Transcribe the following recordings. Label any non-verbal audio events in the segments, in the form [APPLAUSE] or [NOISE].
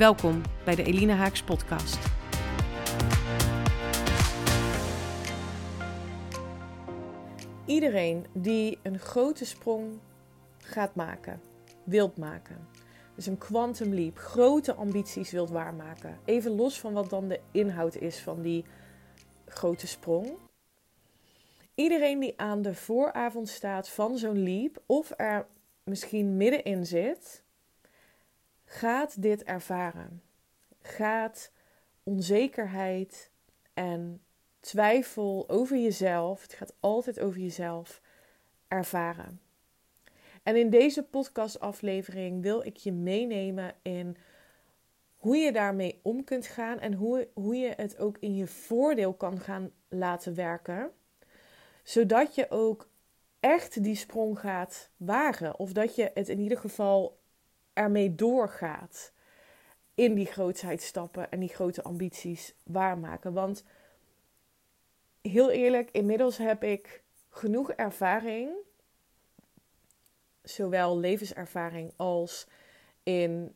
Welkom bij de Elina Haaks podcast. Iedereen die een grote sprong gaat maken, wilt maken. Dus een quantum leap, grote ambities wilt waarmaken. Even los van wat dan de inhoud is van die grote sprong. Iedereen die aan de vooravond staat van zo'n leap of er misschien middenin zit, gaat dit ervaren. Gaat onzekerheid en twijfel over jezelf, het gaat altijd over jezelf, ervaren. En in deze podcastaflevering wil ik je meenemen in hoe je daarmee om kunt gaan en hoe, hoe je het ook in je voordeel kan gaan laten werken. Zodat je ook echt die sprong gaat wagen. Of dat je het in ieder geval ermee doorgaat. In die grootheid stappen en die grote ambities waarmaken. Want heel eerlijk, inmiddels heb ik genoeg ervaring. Zowel levenservaring als in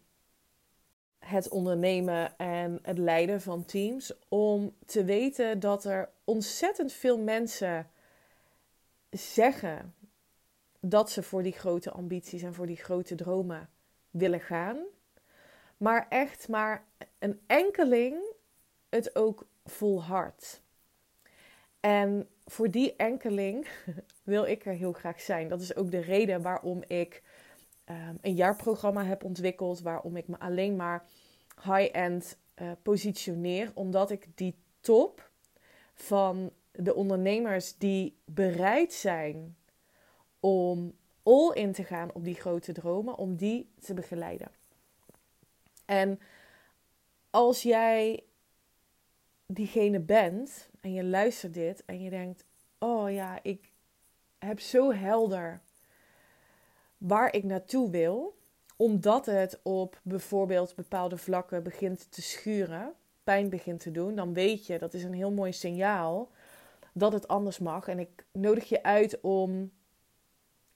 het ondernemen en het leiden van teams. Om te weten dat er ontzettend veel mensen zeggen dat ze voor die grote ambities en voor die grote dromen willen gaan. Maar echt maar een enkeling het ook volhardt. En voor die enkeling [LAUGHS] wil ik er heel graag zijn. Dat is ook de reden waarom ik um, een jaarprogramma heb ontwikkeld. Waarom ik me alleen maar high-end uh, positioneer. Omdat ik die top van de ondernemers die bereid zijn om all in te gaan op die grote dromen, om die te begeleiden. En als jij diegene bent en je luistert dit en je denkt: Oh ja, ik heb zo helder waar ik naartoe wil, omdat het op bijvoorbeeld bepaalde vlakken begint te schuren, pijn begint te doen, dan weet je dat is een heel mooi signaal dat het anders mag. En ik nodig je uit om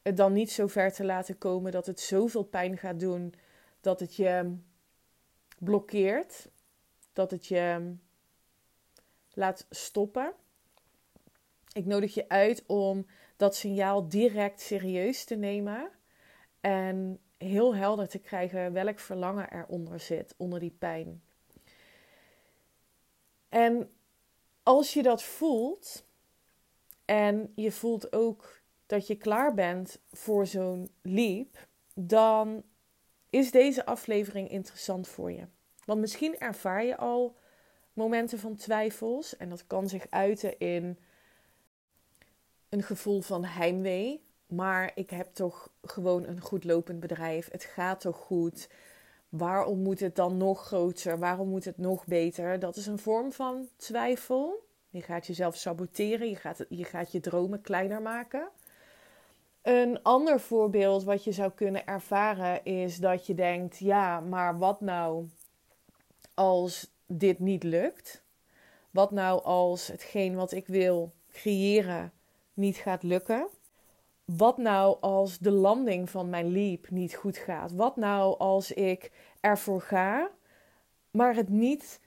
het dan niet zo ver te laten komen dat het zoveel pijn gaat doen dat het je blokkeert, dat het je laat stoppen. Ik nodig je uit om dat signaal direct serieus te nemen en heel helder te krijgen welk verlangen eronder zit, onder die pijn. En als je dat voelt en je voelt ook dat je klaar bent voor zo'n leap, dan is deze aflevering interessant voor je. Want misschien ervaar je al momenten van twijfels en dat kan zich uiten in een gevoel van heimwee. Maar ik heb toch gewoon een goed lopend bedrijf. Het gaat toch goed. Waarom moet het dan nog groter? Waarom moet het nog beter? Dat is een vorm van twijfel. Je gaat jezelf saboteren. Je gaat, je, gaat je dromen kleiner maken. Een ander voorbeeld wat je zou kunnen ervaren is dat je denkt: ja, maar wat nou als dit niet lukt? Wat nou als hetgeen wat ik wil creëren niet gaat lukken? Wat nou als de landing van mijn leap niet goed gaat? Wat nou als ik ervoor ga, maar het niet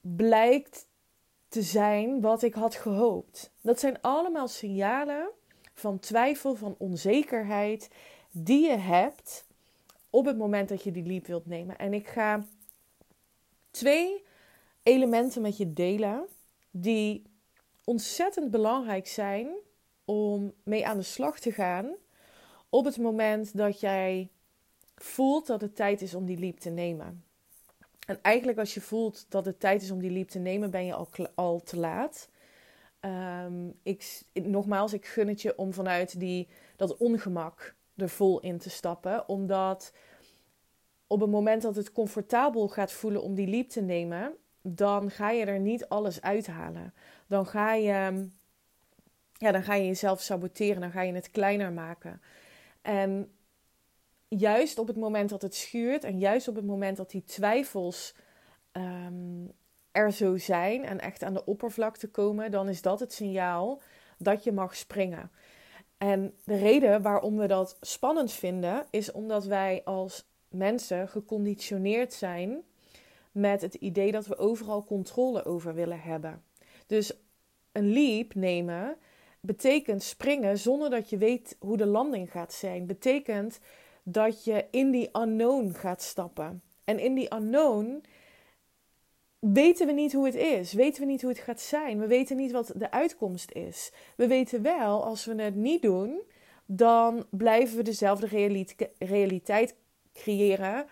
blijkt te zijn wat ik had gehoopt? Dat zijn allemaal signalen van twijfel, van onzekerheid die je hebt op het moment dat je die leap wilt nemen. En ik ga twee elementen met je delen die ontzettend belangrijk zijn om mee aan de slag te gaan op het moment dat jij voelt dat het tijd is om die leap te nemen. En eigenlijk als je voelt dat het tijd is om die leap te nemen, ben je al, al te laat. Um, ik, nogmaals, ik gun het je om vanuit die, dat ongemak er vol in te stappen. Omdat op het moment dat het comfortabel gaat voelen om die leap te nemen, dan ga je er niet alles uithalen. Dan ga je, ja, dan ga je jezelf saboteren, dan ga je het kleiner maken. En juist op het moment dat het schuurt en juist op het moment dat die twijfels um, er zo zijn en echt aan de oppervlakte komen, dan is dat het signaal dat je mag springen. En de reden waarom we dat spannend vinden, is omdat wij als mensen geconditioneerd zijn met het idee dat we overal controle over willen hebben. Dus een leap nemen betekent springen zonder dat je weet hoe de landing gaat zijn. Betekent dat je in die unknown gaat stappen. En in die unknown weten we niet hoe het is. Weten we niet hoe het gaat zijn. We weten niet wat de uitkomst is. We weten wel, als we het niet doen, dan blijven we dezelfde realiteit creëren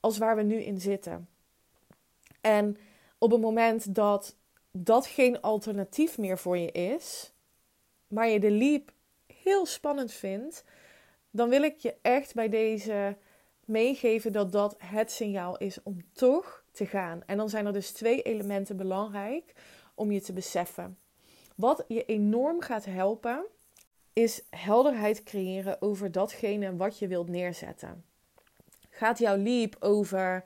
als waar we nu in zitten. En op het moment dat dat geen alternatief meer voor je is, maar je de leap heel spannend vindt, dan wil ik je echt bij deze meegeven dat dat het signaal is om toch te gaan. En dan zijn er dus twee elementen belangrijk om je te beseffen. Wat je enorm gaat helpen, is helderheid creëren over datgene wat je wilt neerzetten. Gaat jouw leap over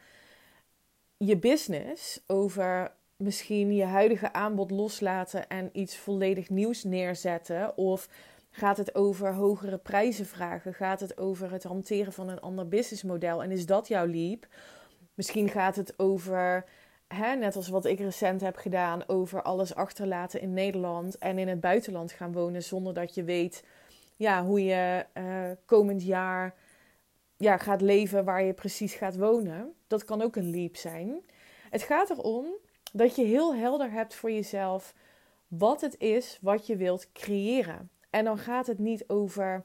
je business, over misschien je huidige aanbod loslaten en iets volledig nieuws neerzetten? Of gaat het over hogere prijzen vragen? Gaat het over het hanteren van een ander businessmodel? En is dat jouw leap? Misschien gaat het over, hè, net als wat ik recent heb gedaan, over alles achterlaten in Nederland en in het buitenland gaan wonen zonder dat je weet ja, hoe je uh, komend jaar ja, gaat leven, waar je precies gaat wonen. Dat kan ook een leap zijn. Het gaat erom dat je heel helder hebt voor jezelf wat het is wat je wilt creëren. En dan gaat het niet over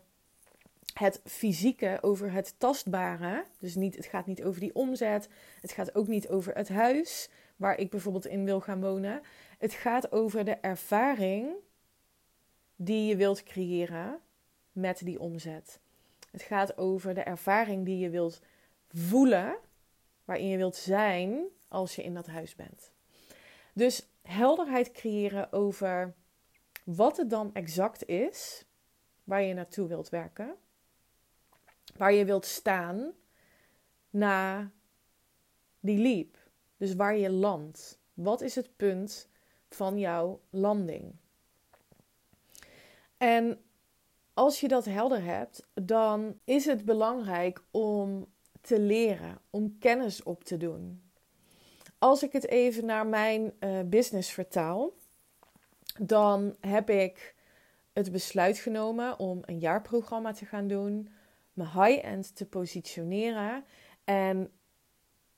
het fysieke, over het tastbare. Dus niet, het gaat niet over die omzet. Het gaat ook niet over het huis waar ik bijvoorbeeld in wil gaan wonen. Het gaat over de ervaring die je wilt creëren met die omzet. Het gaat over de ervaring die je wilt voelen, waarin je wilt zijn als je in dat huis bent. Dus helderheid creëren over wat het dan exact is waar je naartoe wilt werken, waar je wilt staan na die leap. Dus waar je landt. Wat is het punt van jouw landing? En als je dat helder hebt, dan is het belangrijk om te leren, om kennis op te doen. Als ik het even naar mijn uh, business vertaal, dan heb ik het besluit genomen om een jaarprogramma te gaan doen, me high-end te positioneren en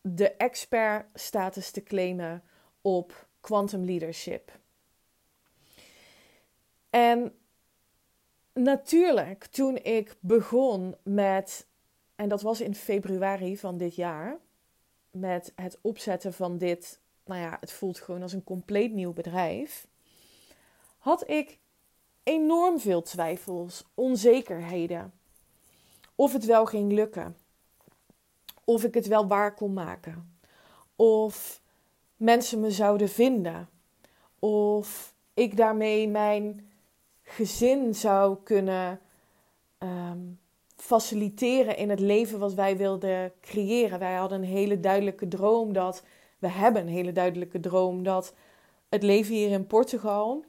de expert-status te claimen op quantum leadership. En natuurlijk, toen ik begon met, en dat was in februari van dit jaar, met het opzetten van dit, nou ja, het voelt gewoon als een compleet nieuw bedrijf, had ik enorm veel twijfels, onzekerheden. Of het wel ging lukken. Of ik het wel waar kon maken. Of mensen me zouden vinden. Of ik daarmee mijn gezin zou kunnen ehm, faciliteren in het leven wat wij wilden creëren. Wij hadden een hele duidelijke droom dat. We hebben een hele duidelijke droom dat het leven hier in Portugal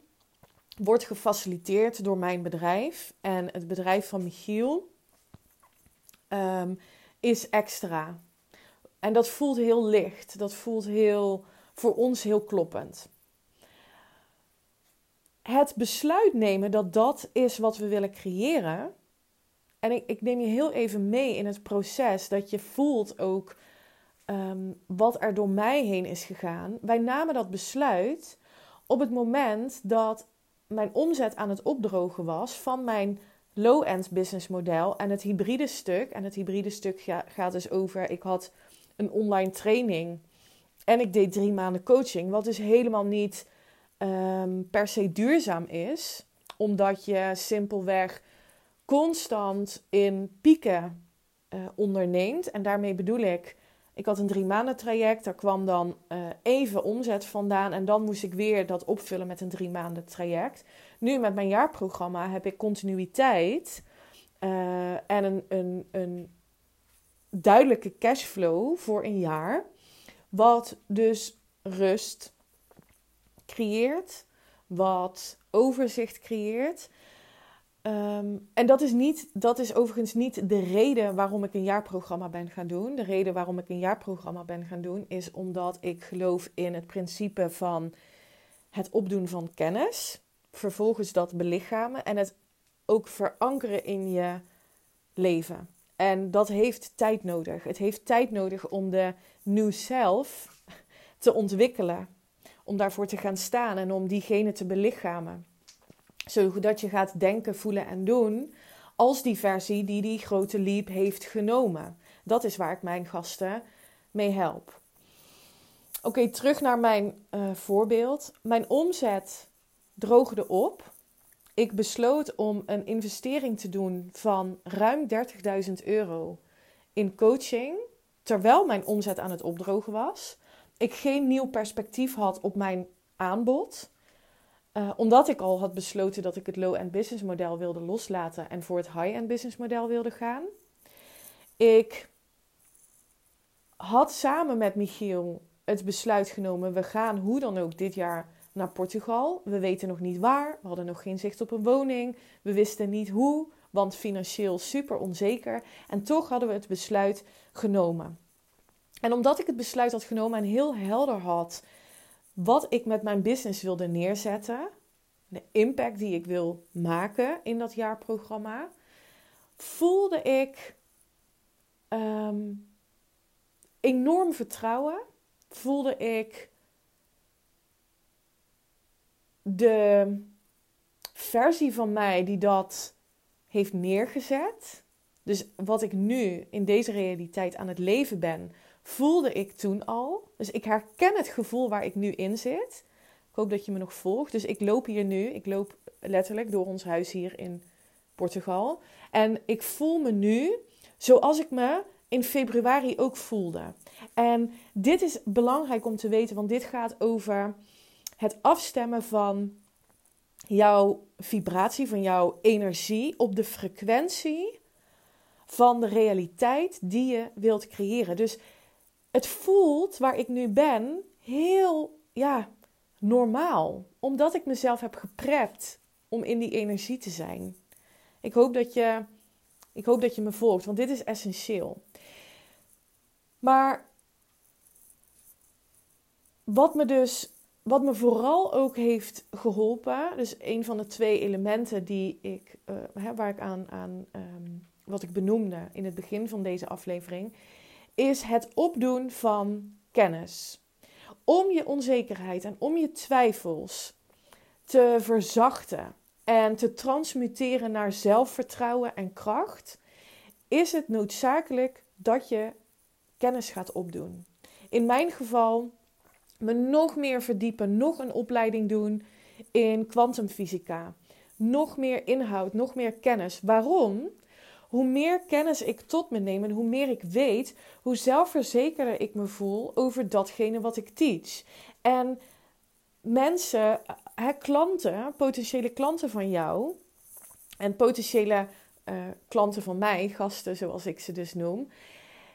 wordt gefaciliteerd door mijn bedrijf. En het bedrijf van Michiel um, is extra. En dat voelt heel licht. Dat voelt heel, voor ons heel kloppend het besluit nemen dat dat is wat we willen creëren. En ik, ik neem je heel even mee in het proces dat je voelt ook um, wat er door mij heen is gegaan. Wij namen dat besluit op het moment dat mijn omzet aan het opdrogen was van mijn low-end business model en het hybride stuk. En het hybride stuk gaat dus over: ik had een online training en ik deed drie maanden coaching, wat dus helemaal niet um, per se duurzaam is, omdat je simpelweg constant in pieken uh, onderneemt. En daarmee bedoel ik Ik had een drie maanden traject, daar kwam dan uh, even omzet vandaan en dan moest ik weer dat opvullen met een drie maanden traject. Nu met mijn jaarprogramma heb ik continuïteit uh, en een, een, een duidelijke cashflow voor een jaar, wat dus rust creëert, wat overzicht creëert. Ehm, en dat is, niet, dat is overigens niet de reden waarom ik een jaarprogramma ben gaan doen. De reden waarom ik een jaarprogramma ben gaan doen is omdat ik geloof in het principe van het opdoen van kennis, vervolgens dat belichamen en het ook verankeren in je leven. En dat heeft tijd nodig. Het heeft tijd nodig om de new self te ontwikkelen, om daarvoor te gaan staan en om diegene te belichamen zodat je gaat denken, voelen en doen als die versie die die grote leap heeft genomen. Dat is waar ik mijn gasten mee help. Oké, terug naar mijn uh, voorbeeld. Mijn omzet droogde op. Ik besloot om een investering te doen van ruim 30.000 euro in coaching, terwijl mijn omzet aan het opdrogen was. Ik geen nieuw perspectief had op mijn aanbod. Uh, omdat ik al had besloten dat ik het low-end business model wilde loslaten en voor het high-end business model wilde gaan. Ik had samen met Michiel het besluit genomen: we gaan hoe dan ook dit jaar naar Portugal. We weten nog niet waar, we hadden nog geen zicht op een woning, we wisten niet hoe, want financieel super onzeker. En toch hadden we het besluit genomen. En omdat ik het besluit had genomen en heel helder had wat ik met mijn business wilde neerzetten, de impact die ik wil maken in dat jaarprogramma, voelde ik ehm, enorm vertrouwen. Voelde ik de versie van mij die dat heeft neergezet. Dus wat ik nu in deze realiteit aan het leven ben, voelde ik toen al. Dus ik herken het gevoel waar ik nu in zit. Ik hoop dat je me nog volgt. Dus ik loop hier nu. Ik loop letterlijk door ons huis hier in Portugal. En ik voel me nu zoals ik me in februari ook voelde. En dit is belangrijk om te weten, want dit gaat over het afstemmen van jouw vibratie, van jouw energie op de frequentie van de realiteit die je wilt creëren. Dus het voelt waar ik nu ben heel ja, normaal. Omdat ik mezelf heb geprept om in die energie te zijn. Ik hoop dat je, ik hoop dat je me volgt, want dit is essentieel. Maar wat me dus, wat me vooral ook heeft geholpen, dus een van de twee elementen die ik, uh, waar ik aan, aan ehm, wat ik benoemde in het begin van deze aflevering, is het opdoen van kennis. Om je onzekerheid en om je twijfels te verzachten en te transmuteren naar zelfvertrouwen en kracht, is het noodzakelijk dat je kennis gaat opdoen. In mijn geval me nog meer verdiepen, nog een opleiding doen in kwantumfysica. Nog meer inhoud, nog meer kennis. Waarom? Hoe meer kennis ik tot me neem en hoe meer ik weet, hoe zelfverzekerder ik me voel over datgene wat ik teach. En mensen, hè, klanten, potentiële klanten van jou en potentiële uh, klanten van mij, gasten zoals ik ze dus noem,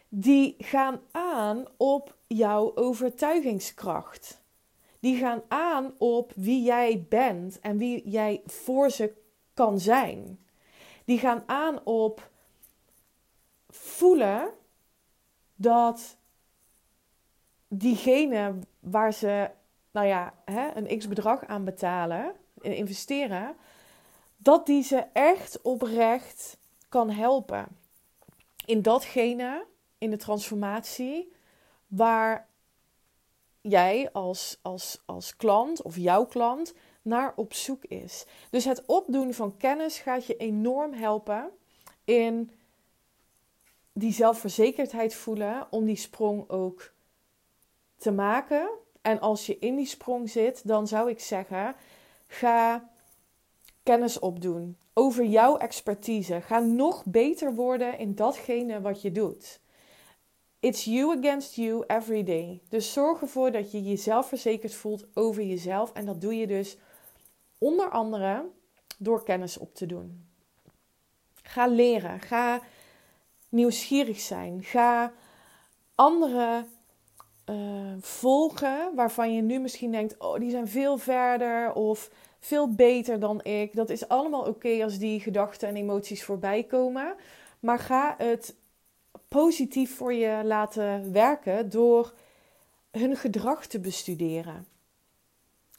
die gaan aan op jouw overtuigingskracht. Die gaan aan op wie jij bent en wie jij voor ze kan zijn die gaan aan op voelen dat diegene waar ze, nou ja, hè, een x bedrag aan betalen en investeren, dat die ze echt oprecht kan helpen in datgene, in de transformatie, waar jij als, als, als klant of jouw klant naar op zoek is. Dus het opdoen van kennis gaat je enorm helpen in die zelfverzekerdheid voelen om die sprong ook te maken. En als je in die sprong zit, dan zou ik zeggen: ga kennis opdoen over jouw expertise. Ga nog beter worden in datgene wat je doet. It's you against you every day. Dus zorg ervoor dat je jezelf verzekerd voelt over jezelf. En dat doe je dus onder andere door kennis op te doen. Ga leren. Ga nieuwsgierig zijn. Ga anderen uh, volgen waarvan je nu misschien denkt: oh, die zijn veel verder of veel beter dan ik. Dat is allemaal oké als die gedachten en emoties voorbij komen. Maar ga het positief voor je laten werken door hun gedrag te bestuderen.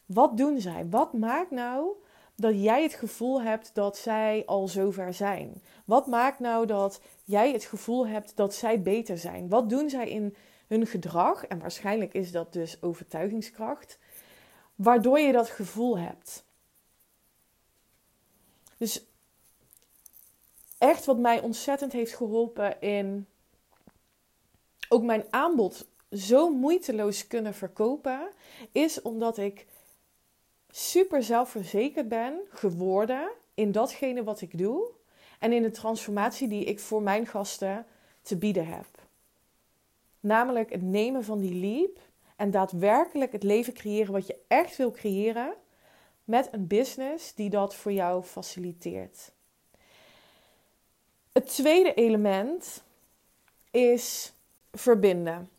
Wat doen zij? Wat maakt nou dat jij het gevoel hebt dat zij al zover zijn? Wat maakt nou dat jij het gevoel hebt dat zij beter zijn? Wat doen zij in hun gedrag? En waarschijnlijk is dat dus overtuigingskracht, waardoor je dat gevoel hebt. Dus echt wat mij ontzettend heeft geholpen in ook mijn aanbod zo moeiteloos kunnen verkopen, is omdat ik super zelfverzekerd ben geworden in datgene wat ik doe en in de transformatie die ik voor mijn gasten te bieden heb. Namelijk het nemen van die leap en daadwerkelijk het leven creëren wat je echt wil creëren met een business die dat voor jou faciliteert. Het tweede element is verbinden.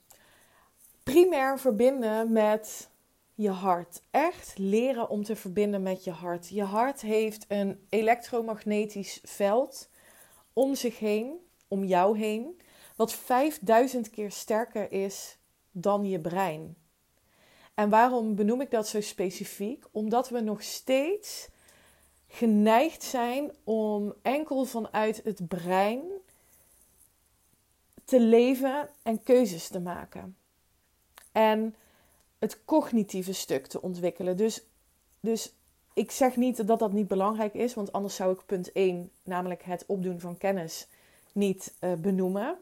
Primair verbinden met je hart. Echt leren om te verbinden met je hart. Je hart heeft een elektromagnetisch veld om zich heen, om jou heen, wat 5000 keer sterker is dan je brein. En waarom benoem ik dat zo specifiek? Omdat we nog steeds geneigd zijn om enkel vanuit het brein te leven en keuzes te maken. En het cognitieve stuk te ontwikkelen. Dus, dus ik zeg niet dat dat niet belangrijk is, want anders zou ik punt 1, namelijk het opdoen van kennis, niet uh, benoemen.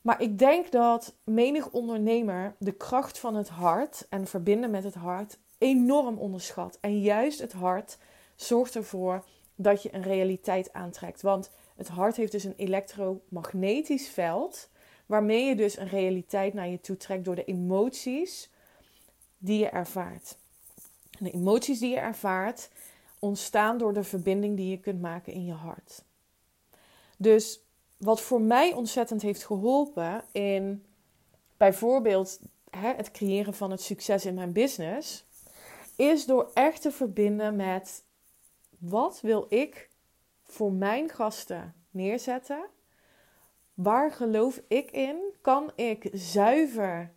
Maar ik denk dat menig ondernemer de kracht van het hart en verbinden met het hart enorm onderschat. En juist het hart zorgt ervoor dat je een realiteit aantrekt. Want het hart heeft dus een elektromagnetisch veld, waarmee je dus een realiteit naar je toe trekt door de emoties die je ervaart. De emoties die je ervaart ontstaan door de verbinding die je kunt maken in je hart. Dus wat voor mij ontzettend heeft geholpen in bijvoorbeeld hè, het creëren van het succes in mijn business, is door echt te verbinden met wat wil ik voor mijn gasten neerzetten? Waar geloof ik in? Kan ik zuiver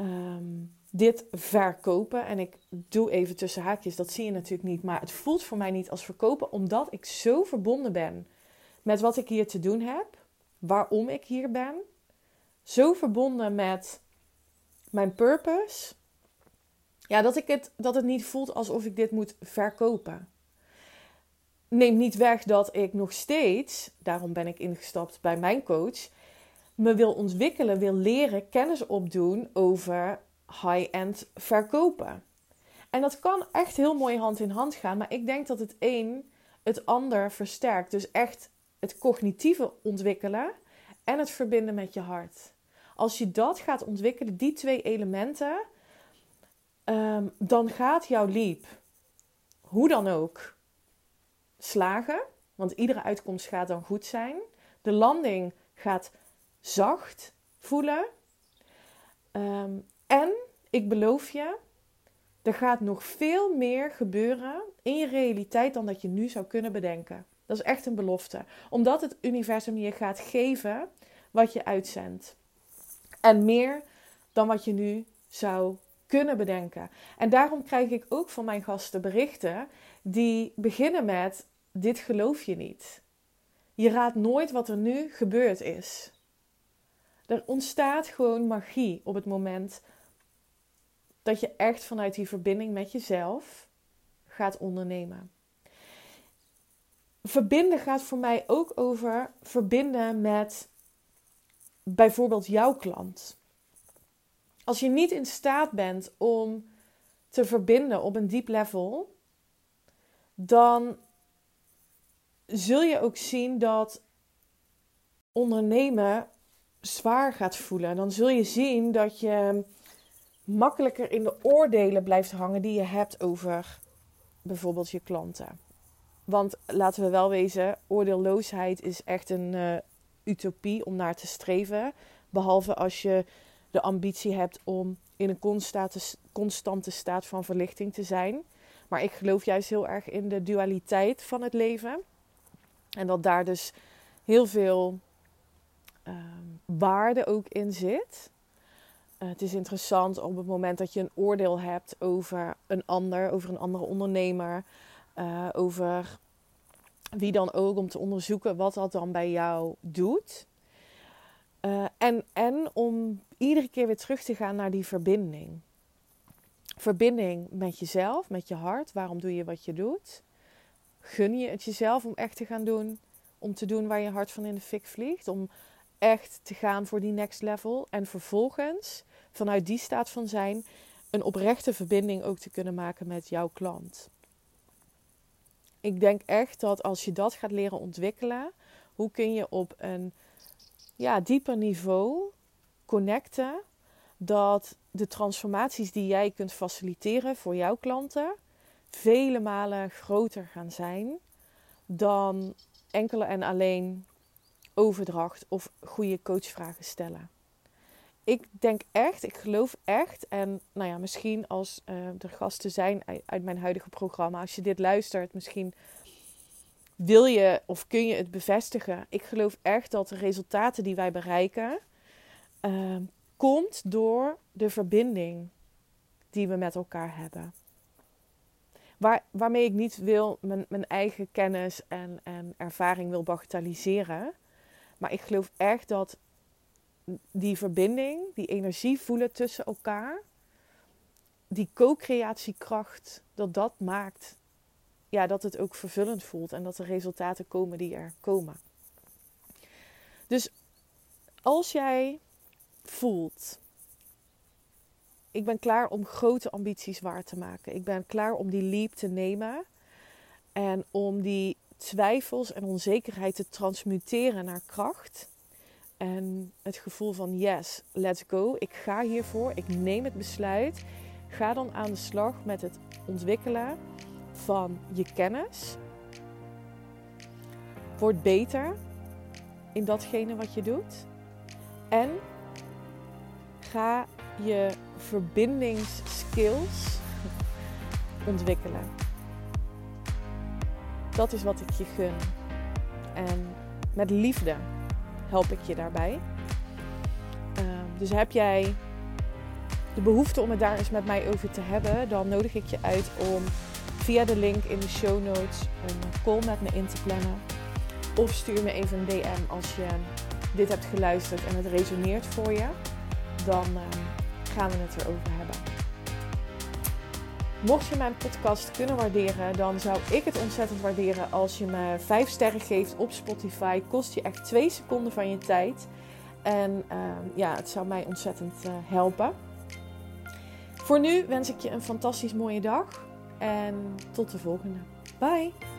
ehm, dit verkopen? En ik doe even tussen haakjes, dat zie je natuurlijk niet, maar het voelt voor mij niet als verkopen, omdat ik zo verbonden ben met wat ik hier te doen heb, waarom ik hier ben, zo verbonden met mijn purpose, ja, dat, ik het, dat het niet voelt alsof ik dit moet verkopen. Neemt niet weg dat ik nog steeds, daarom ben ik ingestapt bij mijn coach, me wil ontwikkelen, wil leren, kennis opdoen over high-end verkopen. En dat kan echt heel mooi hand in hand gaan, maar ik denk dat het een het ander versterkt. Dus echt het cognitieve ontwikkelen en het verbinden met je hart. Als je dat gaat ontwikkelen, die twee elementen, ehm, dan gaat jouw leap, hoe dan ook, slagen. Want iedere uitkomst gaat dan goed zijn. De landing gaat zacht voelen. Ehm, en ik beloof je, er gaat nog veel meer gebeuren in je realiteit dan dat je nu zou kunnen bedenken. Dat is echt een belofte. Omdat het universum je gaat geven wat je uitzendt. En meer dan wat je nu zou kunnen bedenken. En daarom krijg ik ook van mijn gasten berichten die beginnen met: Dit geloof je niet. Je raadt nooit wat er nu gebeurd is. Er ontstaat gewoon magie op het moment dat je echt vanuit die verbinding met jezelf gaat ondernemen verbinden gaat voor mij ook over verbinden met bijvoorbeeld jouw klant. Als je niet in staat bent om te verbinden op een diep level, dan zul je ook zien dat ondernemen zwaar gaat voelen, dan zul je zien dat je makkelijker in de oordelen blijft hangen die je hebt over bijvoorbeeld je klanten. Want laten we wel wezen, oordeelloosheid is echt een uh, utopie om naar te streven. Behalve als je de ambitie hebt om in een constante, constante staat van verlichting te zijn. Maar ik geloof juist heel erg in de dualiteit van het leven. En dat daar dus heel veel uh, waarde ook in zit. Uh, het is interessant op het moment dat je een oordeel hebt over een ander, over een andere ondernemer, uh, over wie dan ook, om te onderzoeken wat dat dan bij jou doet. Uh, en, en om iedere keer weer terug te gaan naar die verbinding. Verbinding met jezelf, met je hart. Waarom doe je wat je doet? Gun je het jezelf om echt te gaan doen, om te doen waar je hart van in de fik vliegt, om echt te gaan voor die next level en vervolgens vanuit die staat van zijn een oprechte verbinding ook te kunnen maken met jouw klant. Ik denk echt dat als je dat gaat leren ontwikkelen, hoe kun je op een ja, dieper niveau connecten dat de transformaties die jij kunt faciliteren voor jouw klanten vele malen groter gaan zijn dan enkele en alleen overdracht of goede coachvragen stellen. Ik denk echt, ik geloof echt, en nou ja, misschien als uh, er gasten zijn uit mijn huidige programma, als je dit luistert, misschien wil je of kun je het bevestigen. Ik geloof echt dat de resultaten die wij bereiken, uh, komt door de verbinding die we met elkaar hebben. Waar, waarmee ik niet wil mijn, mijn eigen kennis en, en ervaring wil bagatelliseren. Maar ik geloof echt dat die verbinding, die energie voelen tussen elkaar, die co-creatiekracht, dat dat maakt ja, dat het ook vervullend voelt en dat er resultaten komen die er komen. Dus als jij voelt, ik ben klaar om grote ambities waar te maken. Ik ben klaar om die leap te nemen en om die twijfels en onzekerheid te transmuteren naar kracht. En het gevoel van yes, let's go. Ik ga hiervoor. Ik neem het besluit. Ga dan aan de slag met het ontwikkelen van je kennis. Word beter in datgene wat je doet. En ga je verbindingsskills ontwikkelen. Dat is wat ik je gun. En met liefde help ik je daarbij. Uh, dus heb jij de behoefte om het daar eens met mij over te hebben, dan nodig ik je uit om via de link in de show notes een call met me in te plannen. Of stuur me even een DM als je dit hebt geluisterd en het resoneert voor je. Dan uh, gaan we het erover hebben. Mocht je mijn podcast kunnen waarderen, dan zou ik het ontzettend waarderen als je me 5 sterren geeft op Spotify. Kost je echt 2 seconden van je tijd. En uh, ja, het zou mij ontzettend uh, helpen. Voor nu wens ik je een fantastisch mooie dag. En tot de volgende. Bye!